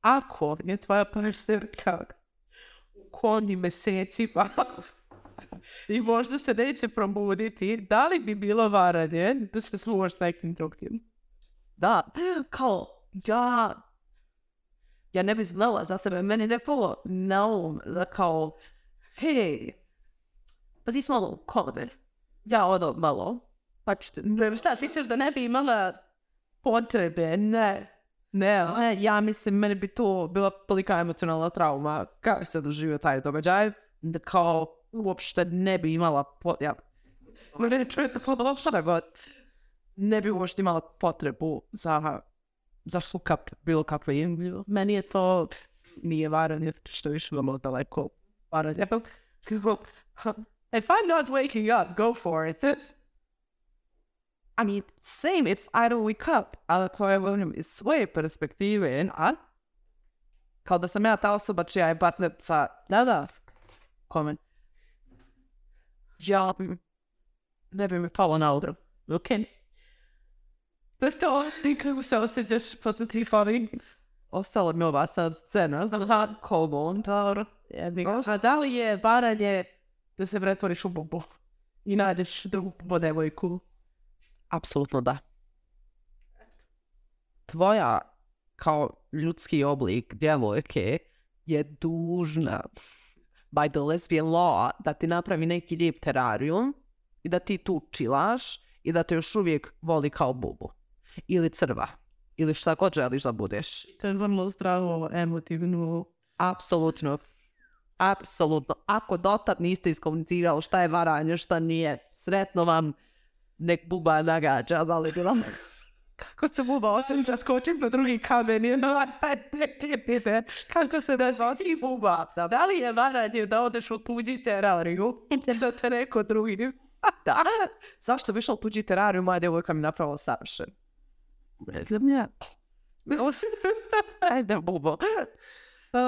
ako je tvoja partnerka u konjim mesecima i možda se neće probuditi, da li bi bilo varanje da se sluvaš nekim drugim? Da, kao, ja, ja ne bi znala za sebe, meni ne polo na um, da kao, hej, pa ti si malo u kome, ja ono malo, pa ne, Šta, misliš da ne bi imala potrebe? Ne. Ne, ne, ja mislim, meni bi to bila tolika emocionalna trauma, kako se doživio taj događaj, da kao, uopšte ne bi imala, po, ja, ne čujete šta god, ne bi uopšte imala potrebu za, za hookup bilo kakve. Meni je to nije varanje, što više imamo daleko varanje. If I'm not waking up, go for it. I mean, same if I don't wake up, ali ako je volim iz svoje perspektive, a? Kao da sam ja ta osoba čija je partnerca, Da, da. kome, ja bi, ne bi mi palo na udru. Ok. To je to, kako se osjećaš posle tih ovih? Ostala mi ova sad scena, Aha. come on. Dobro. Jebi ga. A da li je varanje da se pretvoriš u bubu i nađeš drugu devojku? Apsolutno da. Tvoja kao ljudski oblik djevojke je dužna by the lesbian law da ti napravi neki lijep terarijum i da ti tu čilaš i da te još uvijek voli kao bubu. ili crva. Ili šta god želiš da budeš. To je vrlo zdravo, emotivno. Apsolutno. Apsolutno. Ako dotad niste iskomunicirali šta je varanje, šta nije, sretno vam, nek buba nagađa, ali bi vam... Kako se buba osjeća skočiti na drugi kamen i Kako se da zoti buba? Da li je varanje da odeš u tuđi terariju? da te neko drugi... da. Zašto bi išla u tuđi terariju, moja djevojka mi napravila savršen. Ne znam ja. Ajde, bubo. Uh,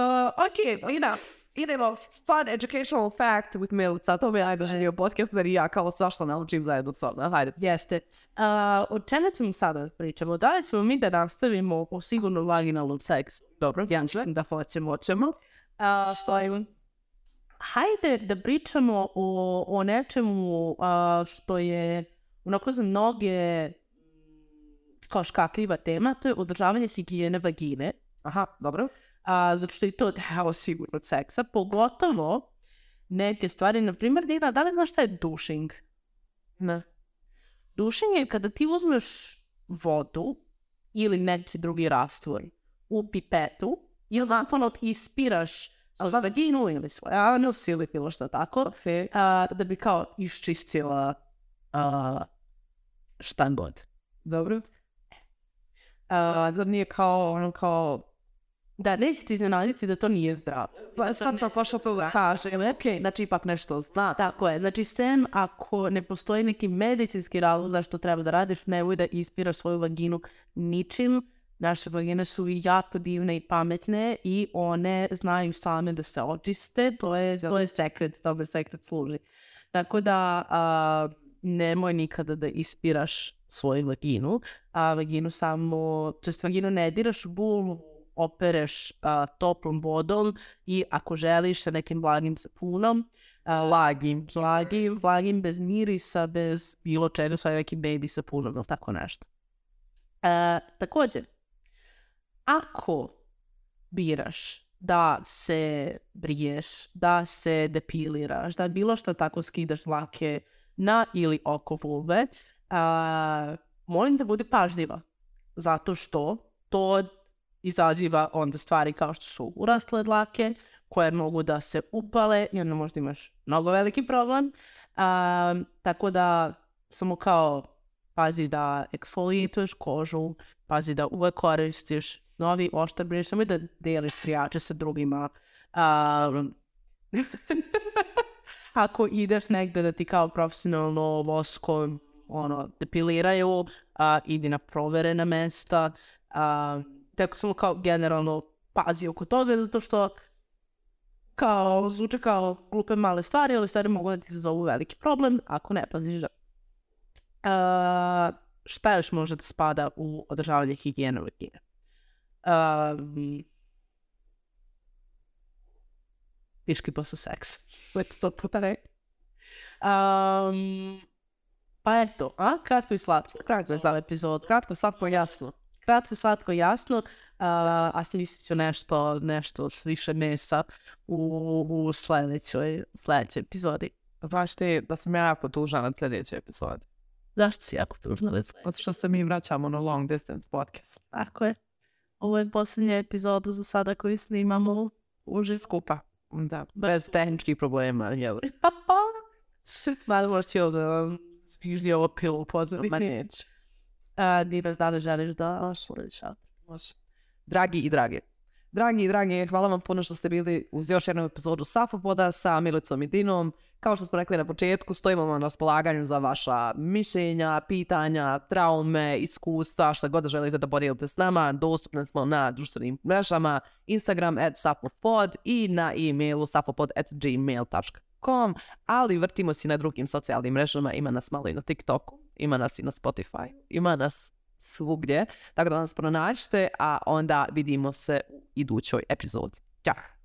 ok, Lina, idemo fun educational fact with Milica. To mi je najdražniji podcast jer ja kao svašta naučim zajedno s ona. Hajde. Jeste. Uh, o čemu ćemo sada pričamo? Da li ćemo mi da nastavimo o sigurno vaginalnom seksu? Dobro, Ja mislim da hoćemo, hoćemo. Uh, što je- Hajde da pričamo o, o nečemu a, što je onako za mnoge kao škakljiva tema, to je održavanje higijene vagine. Aha, dobro. A, zato što je to deo sigurnog seksa, pogotovo neke stvari, na primjer, Dina, da li znaš šta je dušing? Ne. Dušing je kada ti uzmeš vodu ili neki drugi rastvor u pipetu i onako ispiraš svoju vaginu ili svoj anus ili bilo što tako, a, da bi kao iščistila a, šta god. Dobro. A, Zar nije kao, ono kao... da, neće ti iznenaditi da to nije zdravo. Pa sad sam pošla to da kažem, ok, znači ipak nešto zna. Tako je, znači sem ako ne postoji neki medicinski razlog zašto treba da radiš, nemoj da ispiraš svoju vaginu ničim. Naše vagine su jako divne i pametne i one znaju same da se očiste, to je, to je sekret, tome sekret služi. Tako da a, nemoj nikada da ispiraš svoju vaginu, a vaginu samo, to vaginu ne diraš u bulvu, opereš a, toplom vodom i ako želiš sa nekim blagim sapunom, a, Lagim. Vlagim, vlagim bez mirisa, bez bilo čega, sa nekim baby sapunom ili tako nešto. E, također, ako biraš da se briješ, da se depiliraš, da bilo što tako skidaš dlake na ili oko vulve, a, molim da bude pažljiva. Zato što to izaziva onda stvari kao što su urastle dlake, koje mogu da se upale i onda možda imaš mnogo veliki problem. A, tako da samo kao pazi da eksfolijetuješ kožu, pazi da uvek koristiš novi oštar briješ, samo da deliš prijače sa drugima. A, ako ideš negde da ti kao profesionalno vosko ono, depiliraju, a, idi na proverena mesta. A, tako samo kao generalno pazi oko toga, zato što kao, zvuče kao glupe male stvari, ali stvari mogu da ti izazovu veliki problem ako ne paziš da. A, šta još može da spada u održavanje higijene vagine? Um, piški posle seksa. Lepo to puta rekao. Um, pa eto, a? Kratko i slatko. Kratko je za epizod. Kratko, slatko, jasno. Kratko, slatko, jasno. A, a smislit ću nešto, nešto s više mesa u, u sledećoj, sledećoj epizodi. Znaš ti da sam ja jako tužna na sljedećoj epizodi. Zašto si jako tužna već? Zato što se mi vraćamo na long distance podcast. Tako je. Ovo je posljednja epizoda za sada koju snimamo uživo. Skupa. Da, bez tehničkih problema, jel? Mada možeš ti ovdje spiždi ovo pilu pozadini. Ma neće. A, Dina, da li želiš da out? Može. Dragi i drage. Dragi i drage, hvala vam puno što ste bili uz još jednu epizodu Safopoda sa Milicom i Dinom. Kao što smo rekli na početku, stojimo vam na raspolaganju za vaša mišljenja, pitanja, traume, iskustva, šta god želite da podijelite s nama. Dostupni smo na društvenim mrežama, Instagram at safopod i na e-mailu safopod at gmail.com, ali vrtimo se na drugim socijalnim mrežama, ima nas malo i na TikToku, ima nas i na Spotify, ima nas svugdje, tako da nas pronađite, a onda vidimo se u idućoj epizodi. Ćao!